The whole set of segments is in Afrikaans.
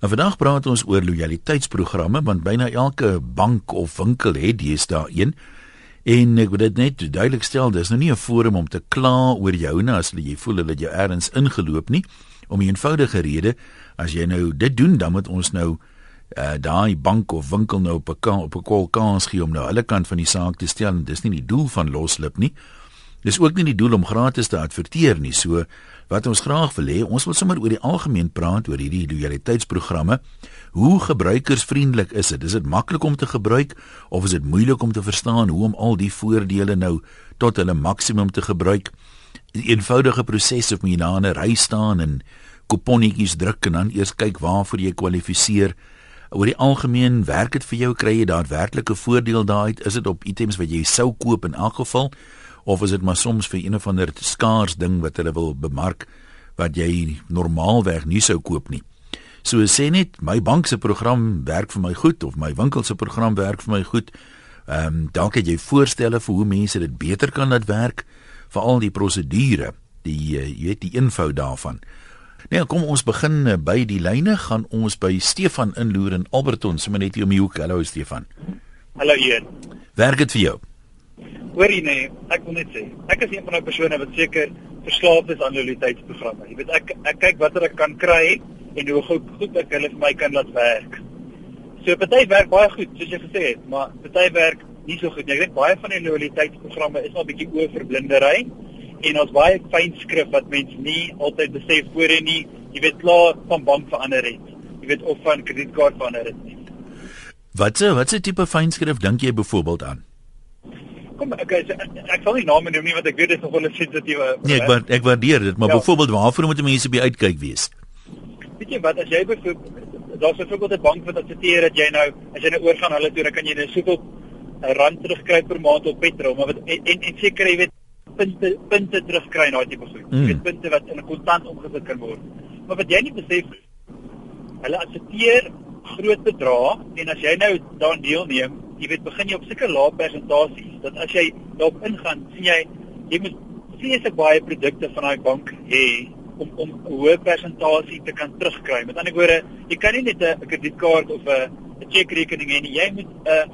En vandag praat ons oor lojaliteitsprogramme want byna elke bank of winkel het deesdae een. En ek wil dit net duidelik stel, dis nou nie 'n forum om te kla oor joune as jy voel hulle jou ergens ingeloop nie, om 'n eenvoudige rede, as jy nou dit doen, dan moet ons nou uh, daai bank of winkel nou op 'n op 'n kol kans gee om nou hulle kant van die saak te stel en dis nie die doel van loslip nie. Dis ook nie die doel om gratis te adverteer nie. So wat ons graag wil hê, ons wil sommer oor die algemeen praat oor hierdie lojaliteitsprogramme. Hoe gebruikersvriendelik is dit? Is dit maklik om te gebruik of is dit moeilik om te verstaan hoe om al die voordele nou tot hulle maksimum te gebruik? 'n Eenvoudige proses of moet jy na 'n ry staan en kuponnetjies druk en dan eers kyk waarvoor jy kwalifiseer? Oor die algemeen werk dit vir jou kry jy daadwerklike voordeel daaruit? Is dit op items wat jy sou koop in elk geval? Of is dit maar soms vir een of ander skaars ding wat hulle wil bemark wat jy normaalweg nie sou koop nie. So sê net my bank se program werk vir my goed of my winkel se program werk vir my goed. Ehm um, dalk het jy voorstelle vir hoe mense dit beter kan laat werk vir al die prosedure, die uh, jy weet die info daarvan. Nee, kom ons begin uh, by die lyne gaan ons by Stefan inloer in Alberton, sommer net hier om die hoek. Hallo Stefan. Hallo Ian. Werk dit vir jou? Hoorie nee, ek wil net sê, ek is een van daai persone wat seker verslaaf is aan loyaliteitsprogramme. Jy weet ek ek kyk watter ek kan kry en hoe goed goed ek hulle vir my kan laat werk. So party werk baie goed, soos jy gesê het, maar party werk nie so goed nie. Ek dink baie van die loyaliteitsprogramme is maar 'n bietjie oorverblindery en ons baie fyn skrif wat mense nie altyd besef voorheen nie. Jy weet klaar van bank verander het. Jy weet of van kredietkaart verander het nie. Watse watse tipe fynskrif dink jy byvoorbeeld aan? Kom ek ek, sal nie name noem nie want ek weet dit is nogal 'n sensitiewe Nee, ek wat, ek waardeer dit, maar ja. byvoorbeeld waarvoor moet mense by uitkyk wees? Weet jy wat as jy byvoorbeeld daar's byvoorbeeld 'n bank wat adverteer dat jy nou as jy nou oorgaan hulle toe dan kan jy net soveel eh, rand terugkry per maand op petrol, maar wat en en, en seker jy weet punte punte terugkry na tipe goed. Mm. Jy weet punte wat in 'n kontant omgesit kan word. Maar wat jy nie besef hulle adverteer groot bedrae en as jy nou daaraan deelneem jy weet begin jy op sulke lae persentasies dat as jy daarop ingaan, sien jy jy moet vreeslik baie produkte van daai bank hê om om 'n hoë persentasie te kan terugkry. Met ander woorde, jy kan nie net 'n kredietkaart of 'n 'n chequerekening hê nie. Jy moet 'n uh,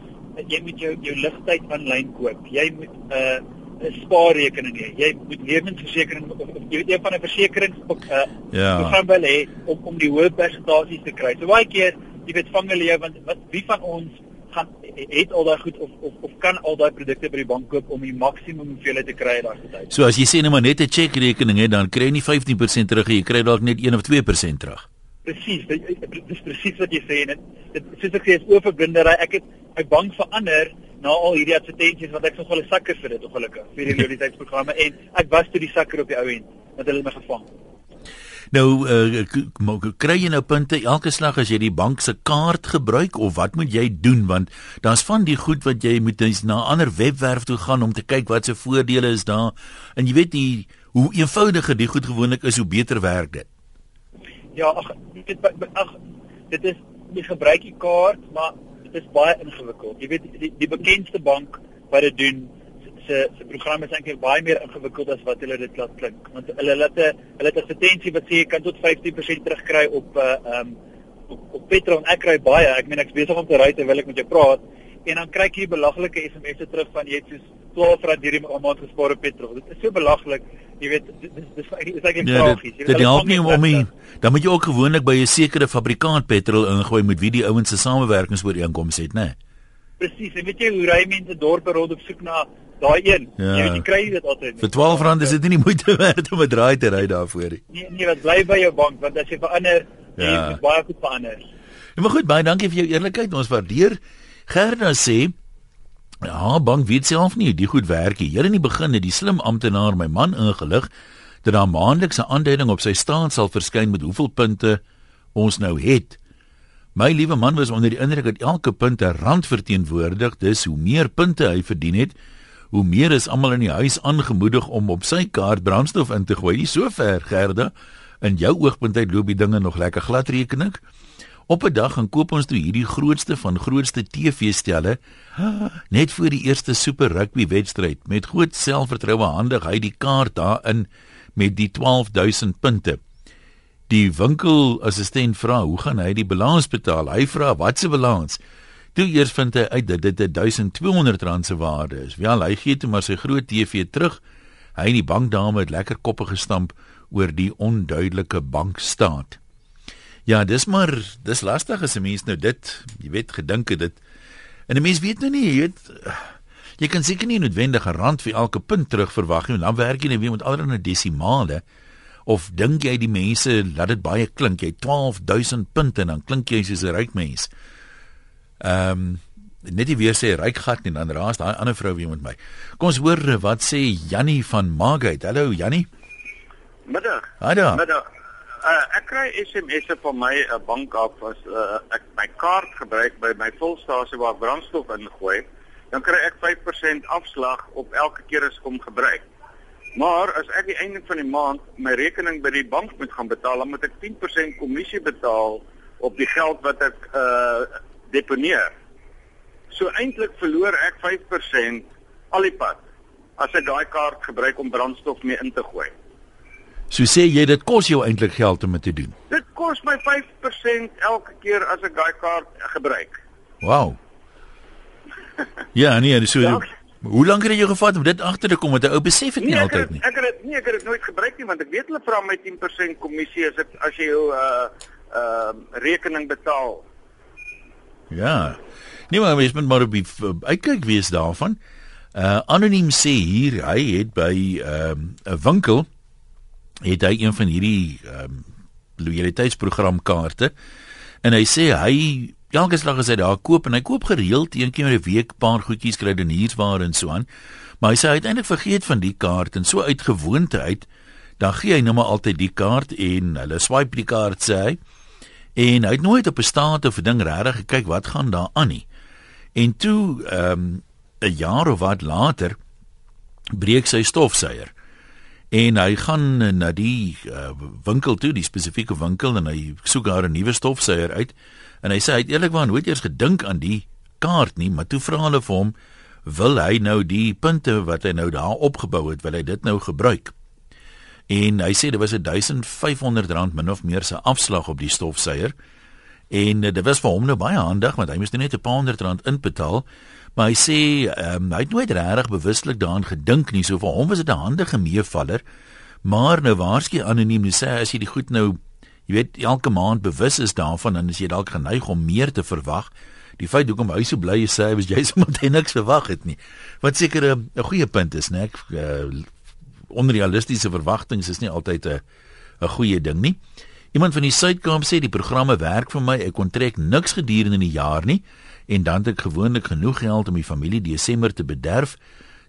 jy moet jou jou ligtyd aanlyn koop. Jy moet 'n uh, 'n spaarrekening hê. Jy moet lewensversekering of, of jy weet een van 'n versekerings op 'n uh, ja. program wil hê om om die hoë persentasies te kry. So baie keer, jy weet vang hulle jou want wat wie van ons gaan het al daai goed of of of kan al daai produkte by die bank koop om die maksimum hoeveelheid te kry daai tyd. So as jy sê net maar net 'n chequerekening het, dan kry jy nie 15% terug nie, jy kry dalk net 1 of 2% terug. Presies, dit is presies wat jy sê en dit soos ek sê is oorverblindery. Ek het my bank verander na al hierdie advertensies wat ek nogal 'n sakker vir dit ongelukkig vir die loyaliteitsprogramme en ek was toe die sakker op die ou end wat hulle my gevang het. Nou uh, kry jy nou punte elke slag as jy die bank se kaart gebruik of wat moet jy doen want daar's van die goed wat jy moet na 'n ander webwerf toe gaan om te kyk wat se voordele is daar en jy weet die hoe eenvoudiger die goed gewoonlik is hoe beter werk dit. Ja, ag dit ag dit is jy gebruik die kaart maar dit is baie ingewikkeld. Jy weet die, die bekendste bank wat dit doen se se program is eintlik baie meer ingewikkeld as wat hulle dit laat klink. Want hulle laat 'n hulle het 'n advertensie wat sê jy kan tot 15% terugkry op uh, eh, um op, op petrol en ek kry baie. Ek meen ek's besig om te ry terwyl ek met jou praat en dan kry ek hier belaglike SMS'e terug van jy het soos 12 rand hierdie maand gespaar op petrol. Dit is so belaglik. Jy weet dis dis is eintlik ja, tragies. Dit help nie om nie. Dan moet jy ook gewoonlik by 'n sekere fabrikant petrol ingooi met wie die ouens se samewerkingsooreenkomste het, né? Nee? Presies. En weet jy hoe ry mense dorpe rond op soek na daai een. Ja. Jy weet jy kry dit altyd. Vir 12 rand is dit nie moeite werd om 'n draai te ry daarvoor nie. Nee, nee, wat bly by jou bank want as jy verander, ja. jy moet baie goed verander. Ja, maar goed, baie dankie vir jou eerlikheid. Ons waardeer. Gerda sê Ja, bank weet self nie die goed werk nie. Hier in die begin het die slim amptenaar my man ingelig dat daar maandelikse aanduiding op sy staat sal verskyn met hoeveel punte ons nou het. My liewe man was onder die indruk dat elke punt 'n rand verteenwoordig, dis hoe meer punte hy verdien het, hoe meer is almal in die huis aangemoedig om op sy kaart brandstof in te gooi. Nie so ver, Gerda. In jou oogpunt uit loop die dinge nog lekker glad rekening. Op 'n dag gaan koop ons toe hierdie grootste van grootste TV-stelle net voor die eerste super rugby wedstryd. Met groot selfvertroue handig hy die kaart daarin met die 12000 punte. Die winkelassistent vra, "Hoe gaan hy die balans betaal?" Hy vra, "Wat se balans?" Toe eers vind hy uit dat dit 'n 1200 rand se waarde is. Wel, hy gee toe maar sy groot TV terug. Hy en die bankdame het lekker koppe gestamp oor die onduidelike bankstaat. Ja, dis maar dis lastig as 'n mens nou dit, jy weet, gedink het dit. En 'n mens weet nou nie, jy weet, jy kan seker nie noodwendig 'n rand vir elke punt terugverwag nie, want dan werk jy net weer met allerlei desimale. Of dink jy die mense laat dit baie klink, jy 12000 punte en dan klink jy soos 'n ryk mens. Ehm um, net nie weer sê ryk gat nie, dan raas daai ander vrou weer met my. Kom ons hoor wat sê Jannie van Margate. Hallo Jannie. Middag. Hallo. Middag. Uh, ek kry SMS'e van my 'n uh, bank af as uh, ek my kaart gebruik by my volstasie waar brandstof ingooi, dan kry ek 5% afslag op elke keer as ek hom gebruik. Maar as ek die einde van die maand my rekening by die bank moet gaan betaal, dan moet ek 10% kommissie betaal op die geld wat ek uh deponeer. So eintlik verloor ek 5% al die pad as ek daai kaart gebruik om brandstof mee in te gooi. So sê jy dit kos jou eintlik geld om dit te doen. Dit kos my 5% elke keer as ek daai kaart gebruik. Wow. ja, nee, so ja. Hoe lank het dit jou gevat om dit agter te kom met 'n ou besef ek nie nee, altyd nie. Ek het dit nee, ek het dit nooit gebruik nie want ek weet hulle vra my 10% kommissie as ek as jy jou uh uh rekening betaal. Ja. Nee, maar mens moet maar op die uitkyk wees daarvan. Uh anoniem sê hier hy het by ehm, 'n um, winkel het hy een van hierdie ehm um, loyaliteitsprogram kaarte en hy sê hy elke slag as hy daar koop en hy koop gereeld een keer 'n week paar goedjies kruideniersware en so aan maar hy sê hy het eintlik vergeet van die kaart en so uit gewoonte uit dan gee hy nou maar altyd die kaart en hulle swipe die kaart sê hy en hy het nooit op 'n staat of 'n ding regtig gekyk wat gaan daar aan nie. En toe ehm um, 'n jaar of wat later breek sy stofsuier. En hy gaan na die uh, winkel toe, die spesifieke winkel en hy soek daar 'n nuwe stofsuier uit. En hy sê hy het eerlikwaar nooit eers gedink aan die kaart nie, maar toe vra hulle vir hom wil hy nou die punte wat hy nou daar opgebou het, wil hy dit nou gebruik. En hy sê dit was 1500 rand min of meer se afslag op die stofsuier. En uh, dit was vir hom nou baie handig want hy moes net 'n paar honderd rand inbetaal Maar hy sê um, hy het nooit regtig bewuslik daaraan gedink nie. So vir hom was dit 'n handige meevaller. Maar nou waarskynlik anoniem sê as jy die goed nou jy weet elke maand bewus is daarvan dan is jy dalk geneig om meer te verwag. Die feit hoekom hy so bly is sê hy was jy sommer net niks verwag het nie. Wat seker 'n goeie punt is, né? Uh, onrealistiese verwagtinge is nie altyd 'n 'n goeie ding nie. Iemand van die Suid-Kaap sê die programme werk vir my. Ek kon trek niks gedurende die jaar nie en dan het ek gewoonlik genoeg geld om die familie Desember te bederf.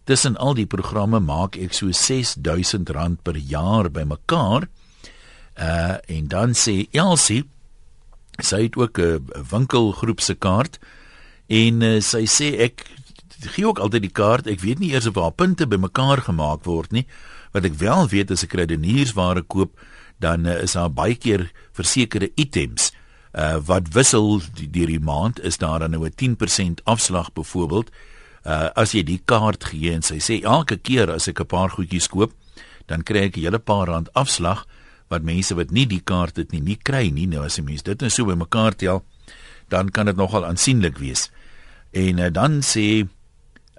Tussen al die programme maak ek so R6000 per jaar bymekaar. Uh en dan sê Elsie sy het ook 'n winkelgroep se kaart en uh, sy sê ek gee ook altyd die kaart. Ek weet nie eers of haar punte bymekaar gemaak word nie. Wat ek wel weet as ek krediniersware koop, dan uh, is daar baie keer versekerde items. Uh, wat wissel deur die maand is daar dan nou 'n 10% afslag byvoorbeeld. Uh, as jy die kaart gee en sy sê elke keer as ek 'n paar goedjies koop dan kry ek 'n hele paar rand afslag wat mense wat nie die kaart het nie nie kry nie. Nou as 'n mens dit net so bymekaar tel dan kan dit nogal aansienlik wees. En uh, dan sê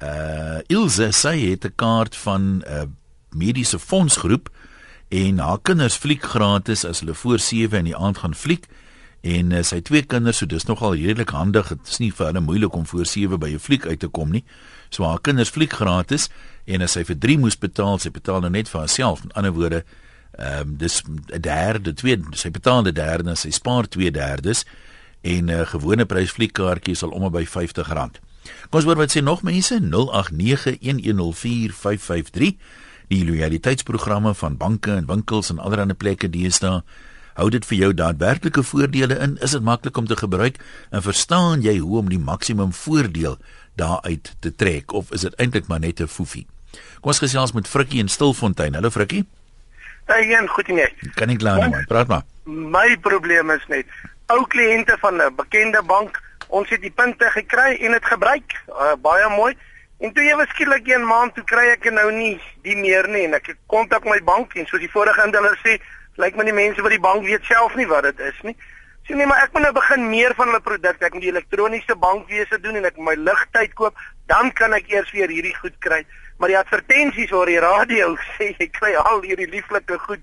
uh Ilse sê het 'n kaart van uh, mediese fondsgroep en haar kinders fliek gratis as hulle voor 7 in die aand gaan fliek en uh, sy twee kinders, so dis nogal redelik handig. Dit is nie vir hulle moeilik om voor 7 by 'n fliek uit te kom nie. So haar kinders fliek gratis en as sy vir 3 moes betaal, sy betaal nou net vir haarself. Met ander woorde, ehm um, dis 'n derde, tweede, sy betaal 'n derde en sy spaar 2/3 en 'n uh, gewone prys fliekkaartjie sal om by R50. Kom ons hoor wat sê nog mense 0891104553 die loyaliteitsprogramme van banke en winkels en allerlei plekke deesdae Hou dit vir jou daadwerklike voordele in? Is dit maklik om te gebruik? En verstaan jy hoe om die maksimum voordeel daaruit te trek of is dit eintlik maar net 'n foefie? Kom ons gesels met Frikkie in Stilfontein. Hallo Frikkie. Hey, een goed nie. Kan ek klaar nou, praat maar. My probleem is net ou kliënte van 'n bekende bank, ons het die punte gekry en dit gebruik. Uh, baie mooi. En toe ewe skielik een maand toe kry ek nou nie die meer nie en ek kontak my bank en soos die vorige indeller sê, Lyk my die mense by die bank weet self nie wat dit is nie. Sien nee, maar ek moet nou begin meer van hulle produkte. Ek moet die elektroniese bankwese doen en ek my ligtyd koop, dan kan ek eers weer hierdie goed kry. Maar die advertensies oor die radio sê jy kry al hierdie lieflike goed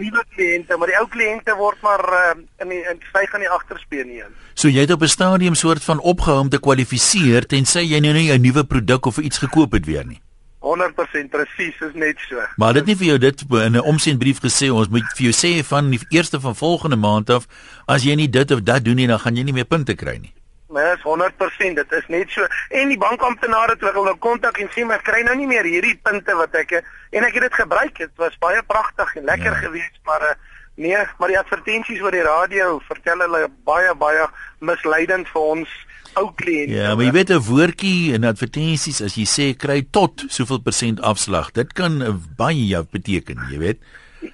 nuwe kliënte, maar die ou kliënte word maar uh, in die in styg aan die agterspeen nie. So jy het op 'n stadium soort van opgehou om te kwalifiseer tensy jy nou nie 'n nuwe produk of iets gekoop het weer nie. 100% presies is net so. Maar dit nie vir jou dit in 'n omsendbrief gesê ons moet vir jou sê van die eerste van volgende maand af as jy nie dit of dat doen nie dan gaan jy nie meer punte kry nie. Nee, is 100%, dit is net so. En die bankamptenare het hulle nou kontak en sê maar kry nou nie meer hierdie punte wat ek en ek het dit gebruik. Dit was baie pragtig en lekker ja. geweest, maar uh, nee, maar die advertensies oor die radio vertel hulle baie baie misleidend vir ons ou kliënte. Ja, maar jy weet 'n woordjie in advertensies as jy sê kry tot soveel persent afslag. Dit kan baie beteken, jy weet.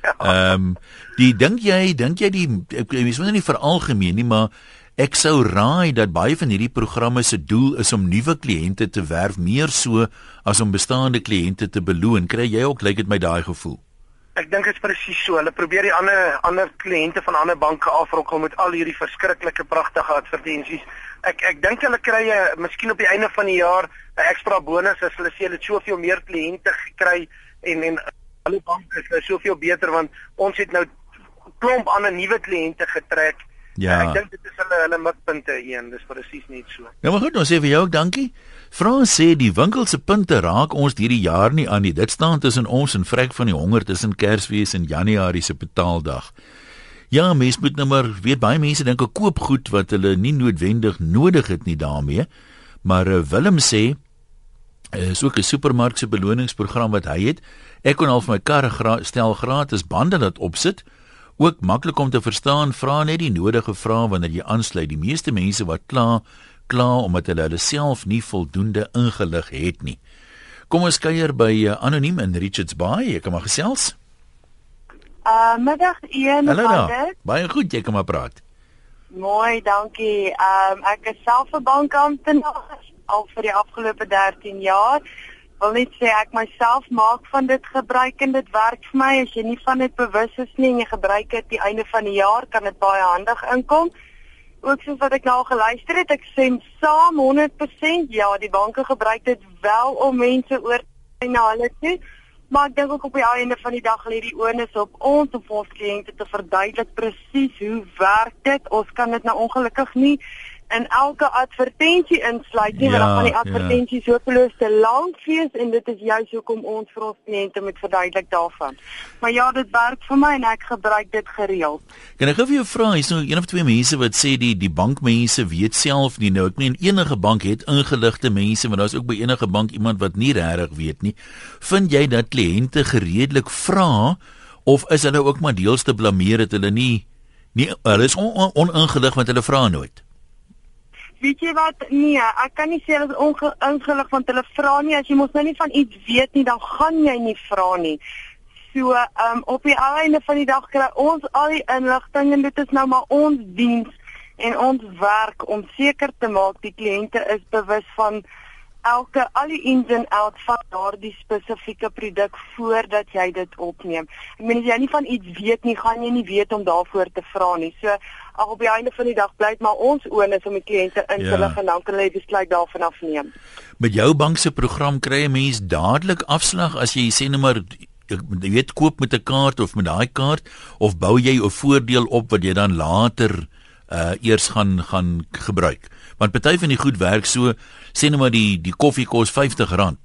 Ja. Ehm ja. um, die dink jy dink jy die ek mens moet nie veralgemeen nie, maar ek sou raai dat baie van hierdie programme se doel is om nuwe kliënte te werf meer so as om bestaande kliënte te beloon. Kry jy ook lyk like dit my daai gevoel? Ek dink dit is presies so. Hulle probeer die ander ander kliënte van ander banke afrokkel met al hierdie verskriklike pragtige advertensies. Ek ek dink hulle kry 'n miskien op die einde van die jaar 'n ekstra bonus as hulle sê hulle het soveel meer kliënte gekry en en hulle bank is nou soveel beter want ons het nou klomp ander nuwe kliënte getrek. Ja. Ek dink dit is hulle hulle mikpunte een. Dis presies net so. Ja, maar goed, ons sê vir jou ook dankie. Frans sê die winkel se punte raak ons hierdie jaar nie aan nie. Dit staan tussen ons en vrek van die honger tussen Kersfees en Januarie se betaaldag. Ja, mens moet nou maar weet baie mense dink ek koop goed wat hulle nie noodwendig nodig het nie daarmee. Maar uh, Willem sê is ook 'n supermark se beloningsprogram wat hy het. Ek kon al vir my kar gra stel gratis bande laat opsit. Ook maklik om te verstaan, vra net die nodige vrae wanneer jy aansluit. Die meeste mense wat kla kla omdat hulle hulle self nie voldoende ingelig het nie. Kom ons kuier by uh, anoniem in Richards Bay. Ek kan maar gesels. Uh middag een Hallo daar. Baie goed, jy kan maar praat. Mooi, dankie. Um ek is self 'n bankamptenaar al vir die afgelope 13 jaar. Wil net sê ek myself maak van dit gebruik en dit werk vir my. As jy nie van dit bewus is nie en jy gebruik dit die einde van die jaar, kan dit baie handig inkom ook soos wat ek nou geluister het, ek sê saam 100% ja, die banke gebruik dit wel om mense oor te na hulle toe. Maar ek dink ook op die einde van die dag lê die onus op ons om ons kliënte te verduidelik presies hoe werk dit. Ons kan dit nou ongelukkig nie in elke advertensie insluit nie, ja, want dan gaan die advertensie ja. hopeloos te lank wees en dit is juist hoekom ons vir ons kliënte moet verduidelik daarvan. Maar ja, dit werk vir my en ek gebruik dit gereeld. Kan ek gou vir jou vra, hier's nou een of twee mense wat sê die die bankmense weet self nie nou. Ek meen enige bank het ingeligte mense, maar daar's ook by enige bank iemand wat nie regtig weet nie. Vind jy dat kliënte gereedelik vra of is hulle ook maar deels te blameer dat hulle nie nie hulle is oningelig on, on want hulle vra nooit? Weet jy wat? Nee, ek kan nie sê hulle is ongelig want hulle vra nie as jy mos nou nie van iets weet nie, dan gaan jy nie vra nie. So, ehm um, op die einde van die dag kry ons al die inligting en dit is nou maar ons diens en ons werk om seker te maak die kliënte is bewus van elke al die ins en outs van daardie spesifieke produk voordat jy dit opneem. Ek meen as jy nie van iets weet nie, gaan jy nie weet om daarvoor te vra nie. So ag op die einde van die dag bly dit maar ons oornis om die kliënte in te ja. lig en dan kan hulle besluit daarvan afneem. Met jou bank se program kry 'n mens dadelik afslag as jy sê net maar jy weet koop met 'n kaart of met daai kaart of bou jy 'n voordeel op wat jy dan later uh eers gaan gaan gebruik. Want party van die goed werk so sê net maar die die koffie kos R50.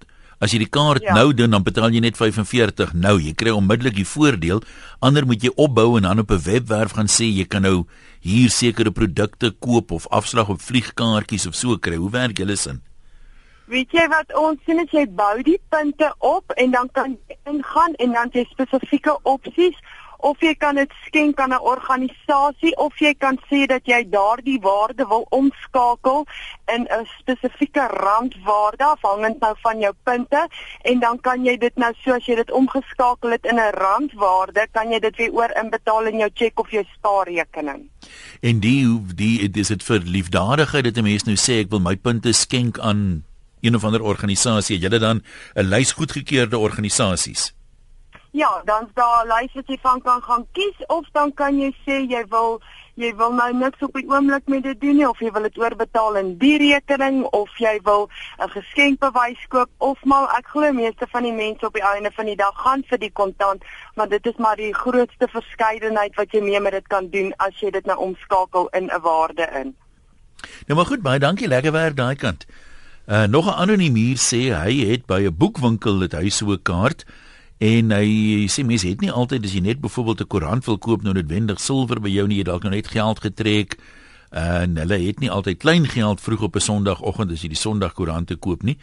As jy die kaart ja. nou doen dan betaal jy net 45 nou. Jy kry onmiddellik die voordeel. Ander moet jy opbou en dan op 'n webwerf gaan sê jy kan nou hier sekere produkte koop of afslag op vliegkaartjies of so kry. Hoe werk julle sin? Weet jy wat ons sien as jy bou die punte op en dan kan jy ingaan en dan jy spesifieke opsies of jy kan dit skenk aan 'n organisasie of jy kan sê dat jy daardie waarde wil omskakel in 'n spesifieke randwaarde afhangend nou van jou punte en dan kan jy dit nou so as jy dit omgeskakel het in 'n randwaarde kan jy dit weer oor inbetaal in jou cheque of jou spaarrekening. En die die dis dit vir liefdadigheid dat 'n mens nou sê ek wil my punte skenk aan een of ander organisasie. Jy het dan 'n lys goedgekeurde organisasies. Ja, dan's daar 'n lys wat jy van kan gaan kies of dan kan jy sê jy wil jy wil nou niks op die oomblik met dit doen nie of jy wil dit oorbetaal in die rekening of jy wil 'n geskenkbewys koop of maar ek glo meeste van die mense op die einde van die dag gaan vir die kontant, want dit is maar die grootste verskeidenheid wat jy mee met dit kan doen as jy dit nou omskakel in 'n waarde in. Nou maar goed, baie dankie, lekker werk daai kant. Uh nog 'n anoniem hier sê hy het by 'n boekwinkel dit hy so 'n kaart en hy sê mense het nie altyd as jy net byvoorbeeld 'n koerant wil koop nou noodwendig silwer by jou nie, jy dalk nou net geld getrek. En hulle het nie altyd klein geld vroeg op 'n Sondagoggend as jy die Sondagkoerante koop nie.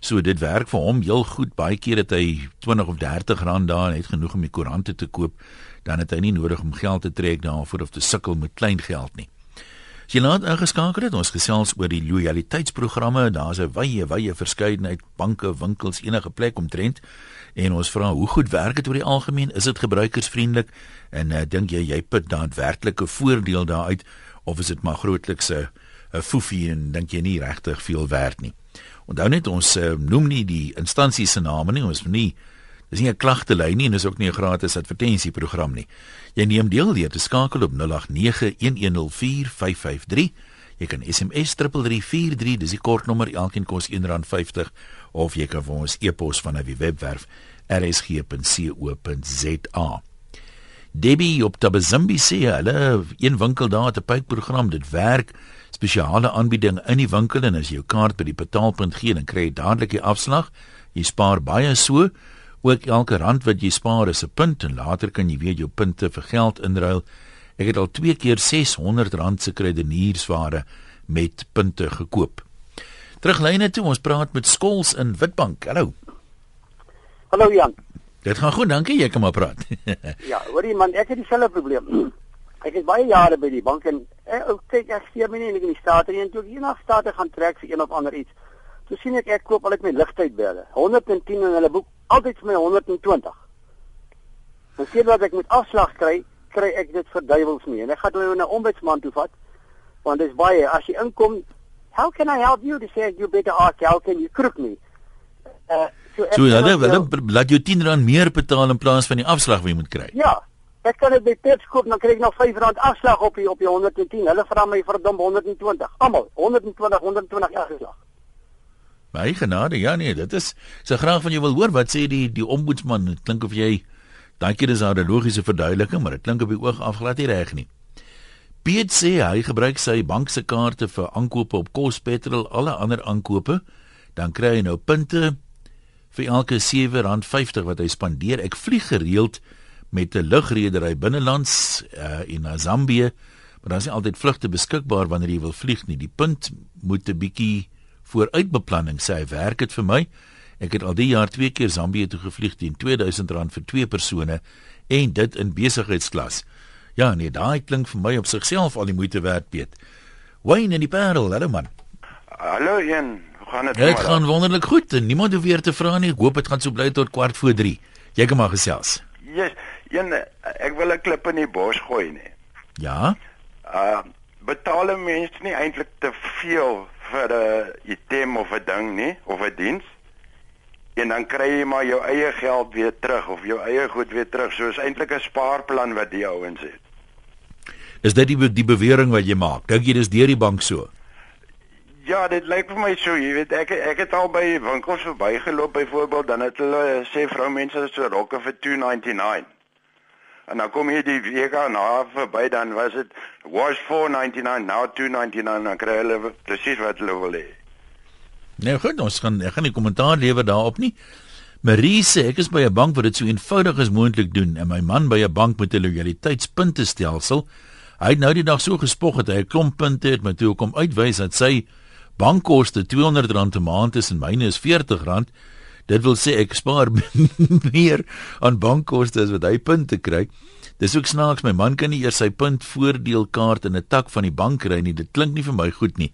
So dit werk vir hom heel goed. Baie keer het hy 20 of 30 rand daar en het genoeg om die koerante te koop. Dan het hy nie nodig om geld te trek daarvoor of te sukkel met klein geld nie. As jy laat ingeskakel het, ons gesels oor die lojaliteitsprogramme. Daar's 'n wye wye verskeidenheid banke, winkels, enige plek omtrent en ons vra hoe goed werk dit oor die algemeen? Is dit gebruikersvriendelik? En uh, dink jy jy put daadwerklike voordeel daaruit of is dit maar grootliks 'n 'n foefie en dink jy nie regtig veel werd nie? Onthou net ons uh, noem nie die instansie se name nie, ons nie dis nie 'n klagtelyn nie en dis ook nie 'n gratis advertensieprogram nie. Jy neem deel deur te skakel op 0891104553. Jy kan SMS 3343, dis die kortnommer, elkeen kos R1.50 of jy kan vir ons e-pos van 'n webwerf rsg.co.za. Debbie op Tabazimbi sê hulle een winkel daar het 'n pypprogram. Dit werk. Spesiale aanbieding in die winkel en as jy jou kaart by die betaalpunt gee dan kry jy dadelik die afslag. Jy spaar baie so. Ook elke rand wat jy spaar is 'n punt en later kan jy weer jou punte vir geld inruil ek het al twee keer R600 se krediniersware met punte gekoop teruglyne toe ons praat met Skols in Witbank hallo hallo Jan Dit gaan goed, dankie, jy kan maar praat. ja, hoorie man, ek het dieselfde probleem. ek het baie jare by die bank en ek eh, kyk ek sien my nie in die staat nie en toe ek hier na state gaan trek vir een of ander iets. Toe sien ek ek koop altyd my ligtydbelle. 110 en hulle boek altyd vir my 120. En sien wat ek met afslag kry, kry ek dit vir duiwels mee. En ek gaan nou na ombudsman toe vat want dis baie as jy inkom, how can I help you? They say you better ask, how can you crook me? Uh, so hulle hulle laat jou 10 rand meer betaal in plaas van die afslag wat jy moet kry. Ja. Ek kan dit by Pips koop dan kry ek nog 5 rand afslag op die op die 110. Hulle vra my verdom 120. Almal 120 120 afslag. My genade, ja nee, dit is so graag van jou wil hoor wat sê die die ombudsman. Dit klink of jy daai keer is daar 'n logiese verduideliking, maar dit klink op die oog af glad nie reg nie. Piet sê hy gebruik sy bank se kaarte vir aankope op kos, petrol, alle ander aankope, dan kry hy nou punte vir elke R7.50 wat hy spandeer. Ek vlieg gereeld met 'n lugredery binnelands uh, in Zambië, maar daar is nie altyd vlugte beskikbaar wanneer jy wil vlieg nie. Die punt moet 'n bietjie vooruitbeplanning sê hy werk dit vir my. Ek het al die jaar twee keer Zambië toe gevlieg teen R2000 vir twee persone en dit in besigheidsklas. Ja, nee, daai klink vir my op sigself al die moeite werd, Piet. Wayne in die Parel, hallo man. Hallo Jan, gaan dit? Dit gaan wonderlik goed en niemand hoef weer te vra nie. Ek hoop dit gaan so bly tot kwart voor 3. Jy kan maar gesels. Yes, een ek wil 'n klip in die bos gooi nie. Ja. Uh betaal mense nie eintlik te veel vir 'n item of 'n ding nie of 'n diens? En dan kry jy maar jou eie geld weer terug of jou eie goed weer terug. So is eintlik 'n spaarplan wat die ouens het. Is dit die die bewering wat jy maak? Dink jy dis deur die bank so? Ja, dit lyk vir my so, jy weet ek ek het al by winkels verbygeloop byvoorbeeld dan het hulle sê vroumense so rokke vir 2.99. En dan kom jy die week na verby dan was dit was 4.99 now 2.99 dan kry hulle presies wat hulle wil hê. Nee, goed, ons gaan ek gaan nie kommentaar lewer daarop nie. Marie sê ek is by 'n bank wat dit so eenvoudig as moontlik doen en my man by 'n bank met 'n lojaliteitspunte stelsel. Hy het nou die dag so gespog dat hy 'n klomp punte het, maar toe kom uitwys dat sy bankkoste R200 'n maand is en myne is R40. Dit wil sê ek spaar meer aan bankkoste as wat hy punte kry. Dis ook snaaks my man kan nie eers sy punt voordeelkaart in 'n tak van die bank kry nie. Dit klink nie vir my goed nie.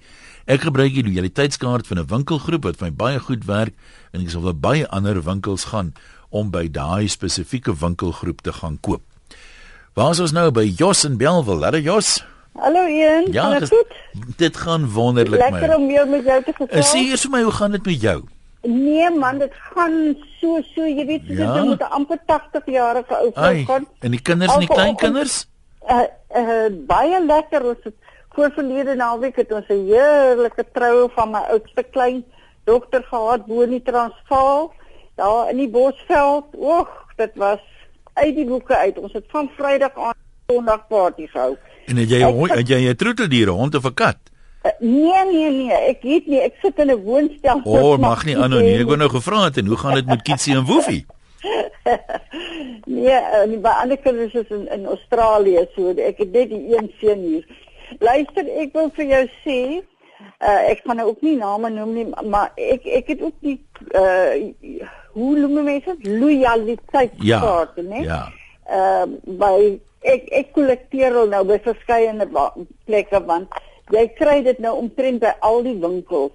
Ek gebruik die lojaliteitskaart van 'n winkelgroep wat vir my baie goed werk en ek sal vir baie ander winkels gaan om by daai spesifieke winkelgroep te gaan koop. Waar is ons nou by Jos en Belwel? Hallo Jos. Hallo Ian, ja, gaan dit goed? Dit gaan wonderlik my. Lekker om weer met jou te gesels. Sê eers vir my, hoe gaan dit met jou? Nee man, dit gaan so so, jy weet, Ja? dit moet 'n amper 80 jarige ou vrou gaan. en die kinders en die kleinkinders? Uh, uh baie lekker ons het voor verlede naweek het ons 'n heerlike troue van my oudste klein dogter gehad bo in die Transvaal daar in die Bosveld. Oeg, dit was uit die boeke uit. Ons het van Vrydag aan Sondag party gehou. En het jy hond- het jy 'n troeteldier, hond of 'n kat? Uh, nee nee nee, ek weet nie, ek sit in 'n woonstel. O, oh, mag nie aanhou nie. Ek wou nou gevra het en hoe gaan dit met Kitsie en Woefie? Nee, uh, by ander kinders is in in Australië so ek het net die een seun hier. Luister, ek wil vir jou sê, uh, ek gaan nou ook nie name noem nie, maar ek ek het ook die uh hoe noem mense dit? Loyaliteit Ja. né? Ja. Ehm by ek ek kollekteer al nou by verskeie plekke want jy kry dit nou omtrent by al die winkels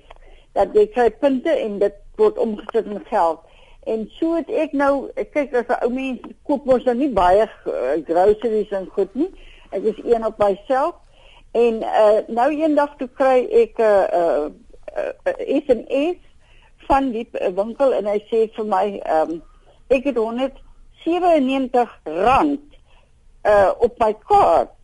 dat jy kry punte en dit word omgesit in geld. En so het ek nou ek kyk as 'n ou mens koop mos nou nie baie uh, groceries en goed nie. Ek is een op myself en uh, nou eendag toe kry ek 'n uh, uh, uh, SMS van die uh, winkel en hy sê vir my ehm um, ek het 197 rand uh op my kaart.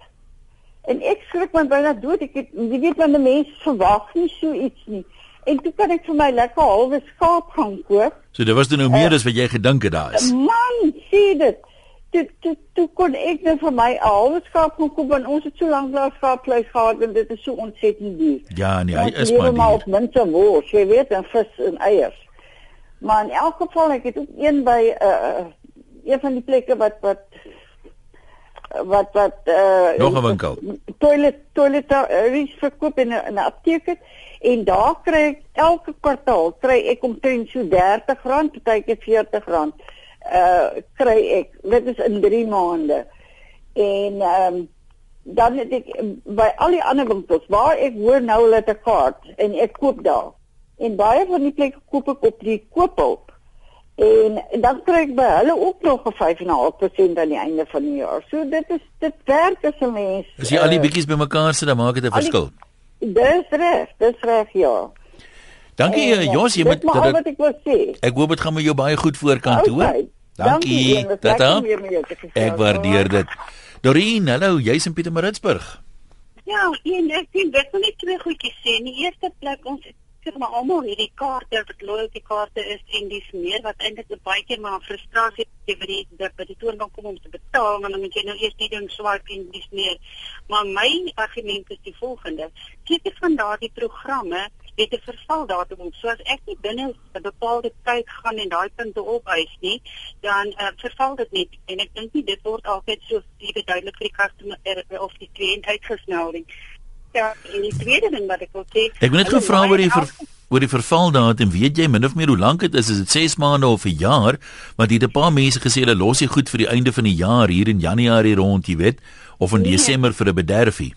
En ek skrik my byna dood. Ek het jy weet wanneer mense verwag nie so iets nie. En toe kan ek vir my lekker halwe skaap gaan koop. So dit was dan nou meer as wat jy gedink het daar is. Man, sê dit. Toe toe toe kon ek net vir my 'n halwe skaap gaan koop want ons het so lank daar skaapvleis gehad en dit is so ontsettend duur. Ja, nee, hy Ons is maar maar duur. op minste wors, jy weet, en vis en eiers. Maar in elk geval ek het ook een by 'n uh, een van die plekke wat wat wat wat uh, Nog 'n winkel. toilet toiletries verkoop in 'n in 'n apteek het en daar kry ek elke kwartaal kry ek omtrent so R30, partykeer R40 uh kry ek. Dit is in 3 maande. En ehm um, dan het ek by al die ander winkels waar ek hoor nou hulle het 'n kaart en ek koop daar. En baie van die plekke koop ek op die koophulp. En dan kry ek by hulle ook nog 'n 5.5% aan die einde van die jaar. So dit is dit werk as 'n mens. As jy al die uh, bietjies bymekaar sit, dan maak dit 'n al die- verskil. Dis reg, dis reg ja. Dankie En, eh, Jos, jy moet dit ek hoop dit gaan met jou baie goed voorkant hoor. Dankie. Is Tata. Ek waardeer dit. Dorien, hallo, jy's in Pietermaritzburg. Ja, en ek sien dit wil net twee goedjies sê. In die eerste plek ons sê maar almal hierdie kaarte wat loyalty kaarte is en dis meer wat eintlik baie keer maar frustrasie gee by die by by die toonbank kom om te betaal want dan moet jy nou eers die ding swipe en dis meer. Maar my argument is die volgende. Seker van daardie programme het 'n vervaldatum. So as ek nie binne 'n bepaalde tyd gaan en daai punte opeis nie, dan uh, verval dit net en ek dink nie dit word altyd so duidelik vir die customer er, of die kliënt uitgesnel nie. Ja, en die tweede ding wat ek wil sê, Ek wil net gevra oor die ver, oor die vervaldatum. Weet jy min of meer hoe lank dit is? Is dit 6 maande of 'n jaar? Want hier het 'n paar mense gesê hulle los dit goed vir die einde van die jaar hier in Januarie rond, jy weet, of in Nee. Desember vir 'n bederfie.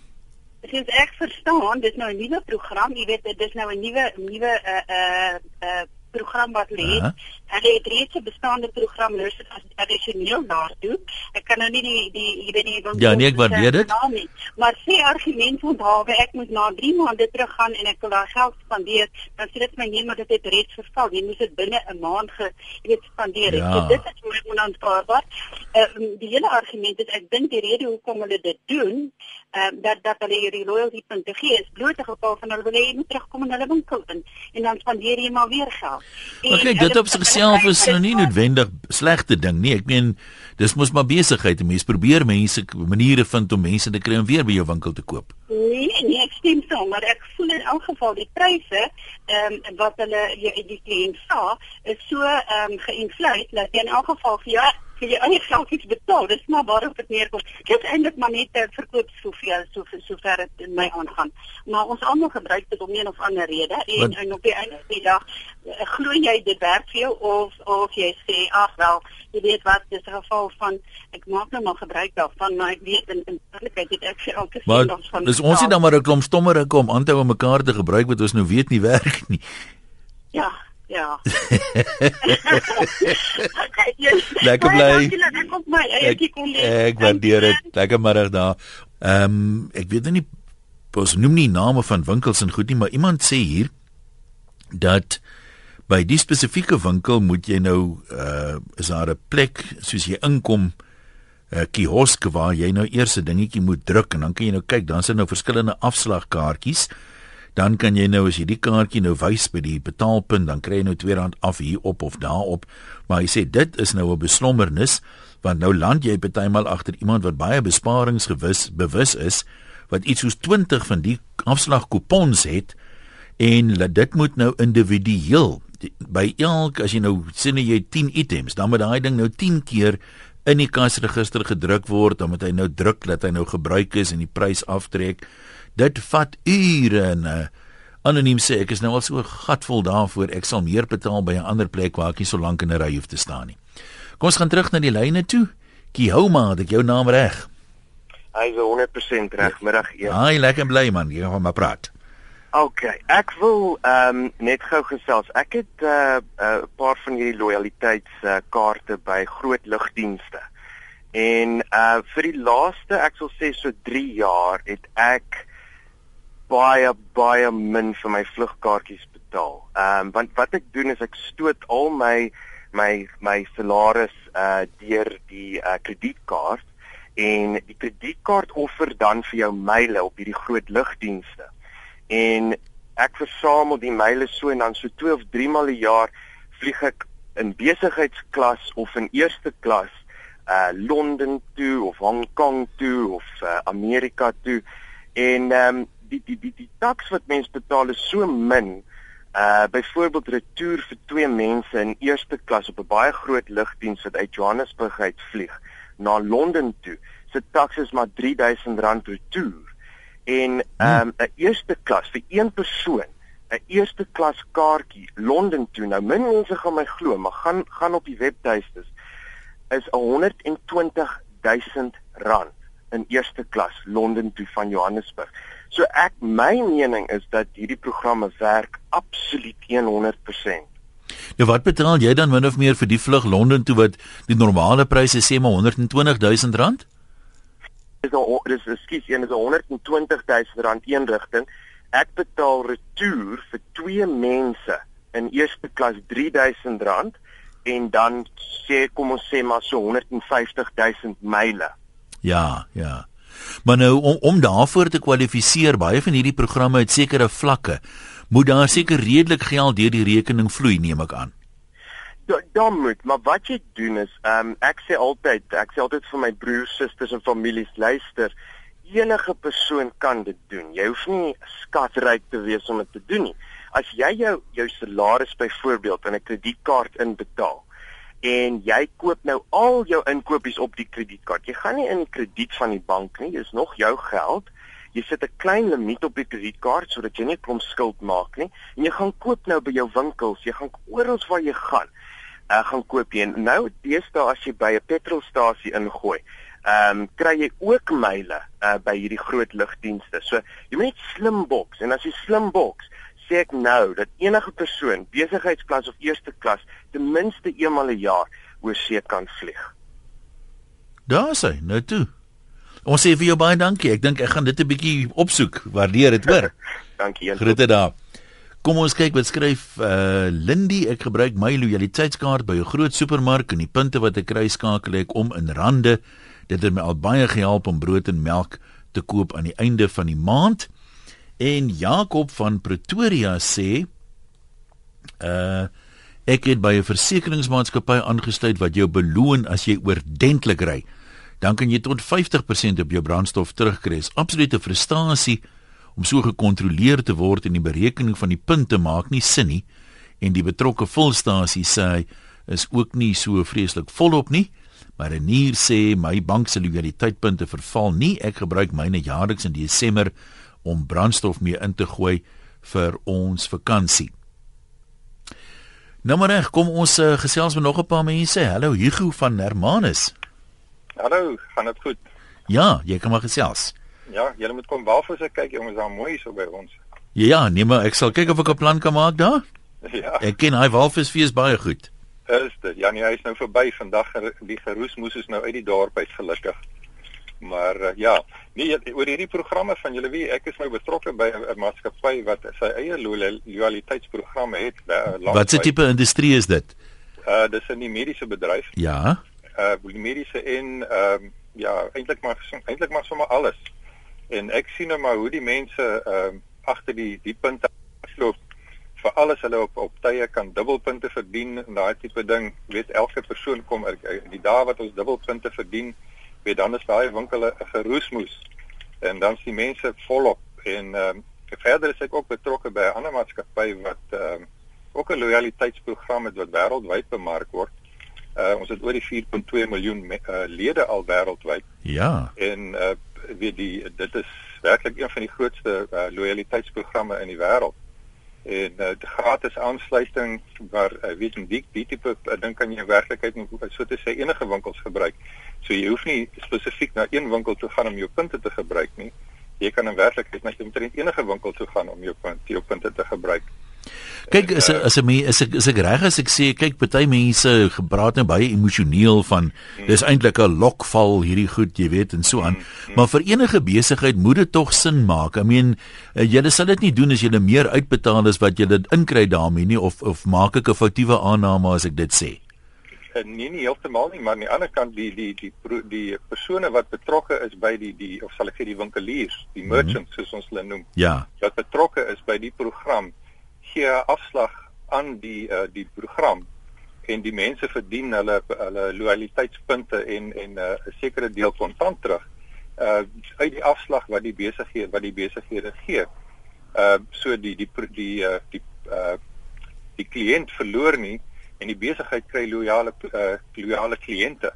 Soos ek verstaan, dis nou 'n nuwe program, jy weet, dit is nou 'n nuwe nuwe uh uh uh program wat lê. Aha. Hulle het reeds 'n bestaande program, sit as addisioneel daartoe. Ek kan nou nie die die jy weet die Ja, nee, ek waardeer dit. naam nie. Maar sê argument onthawe ek moet na 3 maande teruggaan en ek wil daar geld spandeer, dan sê dit my nee, maar dit het reeds verval. Jy moet dit binne 'n maand ge jy weet spandeer. Ja. So dit is my onaanvaarbaar. Ehm uh, die hele argument is ek dink die rede hoekom hulle dit doen, ehm uh, dat dat hulle hierdie loyalty punte gee is bloot 'n geval van hulle wil hê jy moet terugkom in hulle winkel in en dan spandeer jy maar weer geld. En Maar kyk, dit op sigself is nou nie noodwendig slegte ding nie. Ek meen, dis mos maar besigheid. Mense probeer mense maniere vind om mense te kry om weer by jou winkel te koop. Nee, nee, ek stem saam, maar ek voel in elk geval die pryse ehm um, wat hulle jy- die kliënt vra is so ehm um, geïnfleer dat jy in elk geval vir jou vir jou eie geld iets betaal. Dis maar waarop dit neerkom. Dit eintlik maar net 'n verkoopshoeveel so so ver dit in my aangaan. Maar ons almal gebruik dit om een of ander rede en, en op die einde van die dag eh, glo jy dit werk vir jou of of jy sê ag wel, jy weet wat, dis 'n geval van ek maak nou maar gebruik daarvan, maar ek weet in in werklikheid het ek vir elke Maar cent daarvan dis ons het dan maar 'n klomp stommerike om aan te hou om mekaar te gebruik wat ons nou weet nie werk nie. Ja, ja. Lekker bly. Ek Ek, waardeer dit. Lekker middag daar. Ehm um, ek weet nou nie ons noem nie name van winkels en goed nie, maar iemand sê hier dat By die spesifieke winkel moet jy nou uh is daar 'n plek soos jy inkom 'n kiosk waar jy nou eers 'n dingetjie moet druk en dan kan jy nou kyk, dan is daar nou verskillende afslagkaartjies. Dan kan jy nou as jy die kaartjie nou wys by die betaalpunt, dan kry jy nou R2 af hier op of daar op. Maar hy sê dit is nou 'n beslommernis want nou land jy bytelmal agter iemand wat baie besparingsgewis bewus is wat iets soos 20 van die afslagkupons het en dit moet nou individueel by elk as jy nou sien jy 10 items dan moet daai ding nou 10 keer in die kasregister gedruk word dan moet hy nou druk dat hy nou gebruik is en die prys aftrek. Dit vat ure en uh, anoniem sê ek is nou al so gatvol daarvoor ek sal meer betaal by 'n ander plek waar ek nie so lank in 'n ry hoef te staan nie. Kom ons gaan terug na die lyne toe. Kihoma, het ek jou naam reg? Hy is 100% reg. Middag eers. Haai, lekker bly man. Jy gaan maar praat. OK, ek wil ehm um, net gou gesels. Ek het 'n uh, uh, paar van hierdie lojaliteitskaarte uh, by groot lugdienste. En uh vir die laaste, ek sal sê so 3 jaar het ek baie baie min vir my vlugkaartjies betaal. Ehm um, want wat ek doen is ek stoot al my my my salaris uh deur die uh kredietkaart en die kredietkaart offer dan vir jou myle op hierdie groot lugdienste en ek versamel die myle so en dan so 2 of 3 maal 'n jaar vlieg ek in besigheidsklas of in eerste klas uh Londen toe of Hong Kong toe of uh, Amerika toe en ehm um, die die die die taks wat mense betaal is so min uh byvoorbeeld retour vir twee mense in eerste klas op 'n baie groot lugdiens wat uit Johannesburg uit vlieg na Londen toe se taks is maar R3000 retour. En ehm um, 'n eerste klas vir een persoon 'n eerste klas kaartjie Londen toe. Nou min mense gaan my glo maar gaan gaan op die webtuistes is 120 000 rand in eerste klas Londen toe van Johannesburg. So ek my mening is dat hierdie programme werk absoluut 100%. Nou wat betaal jy dan min of meer vir die vlug Londen toe wat die normale pryse sê maar 120 000 rand? is nou dis ekskuus een is 120 000 rand een rigting. Ek betaal retour vir twee mense in eerste klas 3000 rand en dan sê kom ons sê maar so 150 000 myle. Ja, ja. Maar nou om om daarvoor te kwalifiseer, baie van hierdie programme het sekere vlakke. Moet daar seker redelik geld deur die rekening vloei, neem ek aan? Dan moet maar wat jy doen is ehm um, ek sê altyd ek sê altyd vir my broers, susters en families luister enige persoon kan dit doen. Jy hoef nie skatryk te wees om dit te doen nie. As jy jou jou salaris byvoorbeeld in 'n kredietkaart inbetaal en jy koop nou al jou inkopies op die kredietkaart. Jy gaan nie in die krediet van die bank nie. Dis nog jou geld. Jy sit 'n klein limiet op die kredietkaart sodat jy nie klomp skuld maak nie. En jy gaan koop nou by jou winkels. Jy gaan oral waar jy gaan uh, gaan koop jy. Nou deesdae as jy by 'n petrolstasie ingooi, ehm um, kry jy ook myle uh, by hierdie groot lugdienste. So jy moet net slim boks. En as jy slim boks, sê ek nou dat enige persoon, besigheidsklas of eerste klas, ten minste eenmal 'n een jaar oor see kan vlieg. Daar sê, nou toe. Ons sê vir jou baie dankie. Ek dink ek gaan dit 'n bietjie opsoek. Waardeer dit, hoor. dankie. Groete daar. Kom ons kyk wat skryf uh Lindy ek gebruik my lojaliteitskaart by 'n groot supermark en die punte wat ek kry skakel ek om in rande. Dit het my al baie gehelp om brood en melk te koop aan die einde van die maand. En Jakob van Pretoria sê uh ek het by 'n versekeringsmaatskappy aangesluit wat jou beloon as jy oordentlik ry. Dan kan jy tot 50% op jou brandstof terugkry. Dis absolute frustrasie om so gekontroleer te word en die berekening van die punte maak nie sin nie en die betrokke volstasie sê hy is ook nie so vreeslik volop nie maar Renier sê my bank se loyaliteitpunte verval nie ek gebruik myne jaarliks in Desember om brandstof mee in te gooi vir ons vakansie Nou maar reg, kom ons uh, gesels met nog 'n paar mense. Hallo Hugo van Hermanus. Hallo, gaan dit goed? Ja, jy kan maar gesels. Ja, julle moet kom walvisse kyk, jongens, daar mooi so by ons. Ja, nee maar ek sal kyk of ek 'n plan kan maak daar. Ja. Ek ken hy walvisfees baie goed. Is dit? Ja, nee, hy is nou verby vandag die geroes moes is nou uit die dorp uit gelukkig. Maar uh, ja, nee oor hierdie programme van julle wie ek is nou betrokke by 'n maatskappy wat sy eie loyaliteitsprogramme het. Uh, wat se tipe industrie is dit? Uh dis in die mediese bedryf. Ja. Uh die mediese en ehm uh, ja, eintlik maar eintlik maar sommer alles. En ek sien nou maar hoe die mense ehm uh, agter die die punte loop vir alles hulle op op tye kan dubbelpunte verdien en daai tipe ding. Weet elke persoon kom er, die dae wat ons dubbelpunte verdien, weet dan is daai winkele 'n geroesmoes. En dan sien mense volop en ehm um, verder is ek ook betrokke by 'n ander maatskappy wat ehm um, ook 'n loyaliteitsprogram het wat wêreldwyd bemark word. Uh, ons het oor die 4.2 miljoen me, uh, lede al wêreldwyd. Ja. En uh, weet die dit is werklik een van die grootste uh, loyaliteitsprogramme in die wêreld en uh, gratis aansluiting waar uh, weet jy die, die tipe uh, ding kan jy in werklikheid nie so te sê enige winkels gebruik. So jy hoef nie spesifiek na een winkel toe gaan om jou punte te gebruik nie. Jy kan in werklikheid net omtrent enige winkel toe gaan om jou punte jou punte te gebruik. Kyk as as ek is ek is ek reg as ek sê kyk party mense gepraat nou baie emosioneel van dis eintlik 'n lokval hierdie goed jy weet en so aan maar vir enige besigheid moet dit tog sin maak I mean eh, julle sal dit nie doen as julle meer uitbetaal as wat julle inkry daarmee nie of of maak ek 'n foutiewe aanname as ek dit sê eh, Nee nie heeltemal nie maar aan die ander kant die die die die, die persone wat betrokke is by die die of sal ek sê die winkeliers die mhm. merchants mm -hmm. soos ons hulle noem ja wat betrokke is by die program gee afslag aan die uh, die program en die mense verdien hulle hulle loyaliteitspunte en en eh, 'n uh, sekere deel kontant terug uh uit die afslag wat die besighede wat die besighede gee. Uh so die die die uh, die, uh, die kliënt verloor nie en die besigheid kry loyale uh, loyale kliënte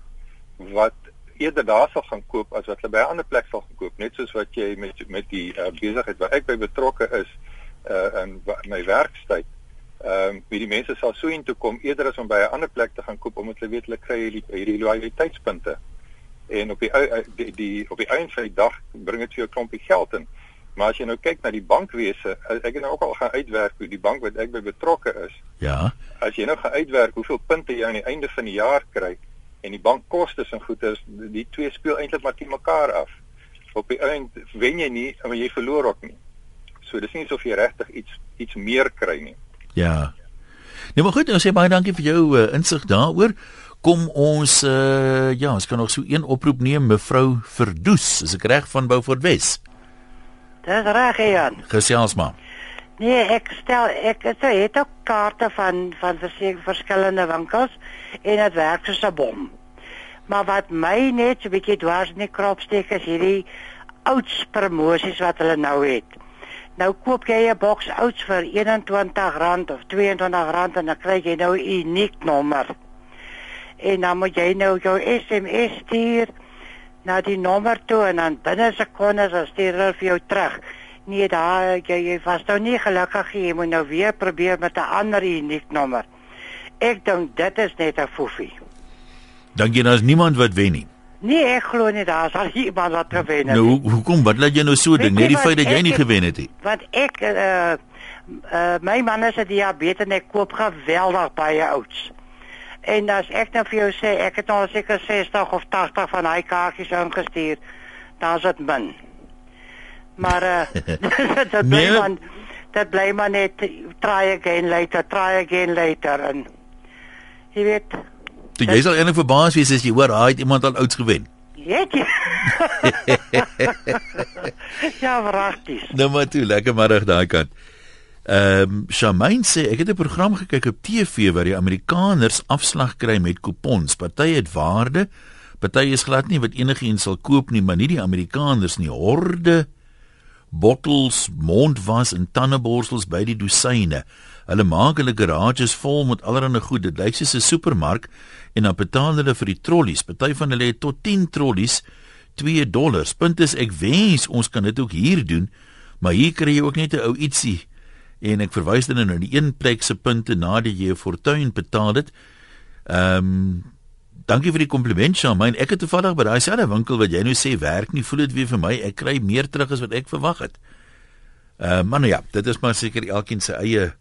wat eerder daar sal gaan koop as wat hulle by 'n ander plek sal gekoop net soos wat jy met met die uh, besigheid waar ek by betrokke is uh in my werkstyd. Ehm um, wie die mense sal so intoe kom eerder as om by 'n ander plek te gaan koop omdat hulle weet hulle kry hierdie hierdie loyaliteitspunte. En op die die, die op die einde van die dag bring dit vir jou 'n klompie geld in. Maar as jy nou kyk na die bankwese, ek het nou ook al gaan uitwerk hoe die bank wat ek by betrokke is. Ja. As jy nou gaan uitwerk hoeveel punte jy aan die einde van die jaar kry en die bankkostes en goeder, die twee speel eintlik maar teen mekaar af. Op die einde wen jy nie, maar jy verloor ook nie. So dis nie asof jy regtig iets iets meer kry nie. Ja. Nee, maar goed, ons sê baie dankie vir jou uh, insig daaroor. Kom ons uh, ja, ons kan nog so een oproep neem mevrou Verdoes, is ek reg van Beaufort Wes? Dis reg, Jan. Gesels maar. Nee, ek stel ek het het ook kaarte van van verskillende winkels en dit werk soos 'n bom. Maar wat my net so 'n bietjie dwars in die krop steek is hierdie ouds promosies wat hulle nou het. Nou koop jy 'n boks ouds vir R21 of R22 en dan kry jy nou 'n uniek nommer. En dan moet jy nou jou SMS stuur na die nommer toe en dan binne sekondes as stuur hulle vir jou terug. Nee, daar jy jy was nou nie gelukkig jy moet nou weer probeer met 'n ander uniek nommer. Ek dink dit is net 'n foefie. Dink jy daar's niemand wat wen nie? Nee, ek glo nie daar sal iemand wat gewen het. Nou, hoekom wat laat jy nou so ding? Net die feit dat jy nie gewen het nie. Want ek uh uh my man is 'n diabetes en ek koop geweldig baie ouds. En as ek nou vir jou sê ek het al seker 60 of 80 van daai kaartjies ingestuur, dan is dit min. Maar uh dit bly nee. man dit bly maar net try again later, try again later en jy weet Toe jy sal eintlik verbaas wees as jy hoor hy het iemand al ouds gewen. Weet jy? ja, pragtig. Nou maar toe, lekker middag daai kant. Ehm um, Shamain sê ek het 'n program gekyk op TV waar die Amerikaners afslag kry met kupons. Party het waarde, party is glad nie wat enigiets sal koop nie, maar nie die Amerikaners nie. Horde bottels, mondwas en tandeborsels by die dosyne. Hulle maak hulle garages vol met allerlei goed. Dit lyk soos 'n supermark en dan betaal hulle vir die trollies. Party van hulle het tot 10 trollies 2 dollars. Punt is ek wens ons kan dit ook hier doen, maar hier kry jy ook net 'n ou ietsie en ek verwys dan nou die een plek se punte nadat jy 'n fortuin betaal het. Ehm um, dankie vir die kompliment, Shamaine. Ek het toevallig by daai selfde winkel wat jy nou sê werk nie, voel dit weer vir my ek kry meer terug as wat ek verwag het. Uh, maar nou ja, dit is maar seker elkeen se eie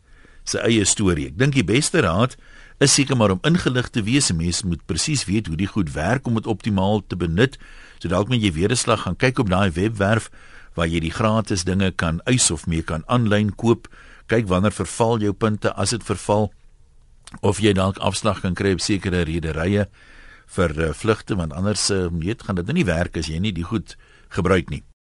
se eie storie. Ek dink die beste raad is seker maar om ingelig te wees. Mense moet presies weet hoe die goed werk om dit optimaal te benut. So dalk moet jy weer 'n slag gaan kyk op daai webwerf waar jy die gratis dinge kan eis of mee kan aanlyn koop. Kyk wanneer verval jou punte as dit verval of jy dalk afslag kan kry op sekere rederye vir uh, vlugte want anders uh, weet gaan dit nou nie werk as jy nie die goed gebruik nie.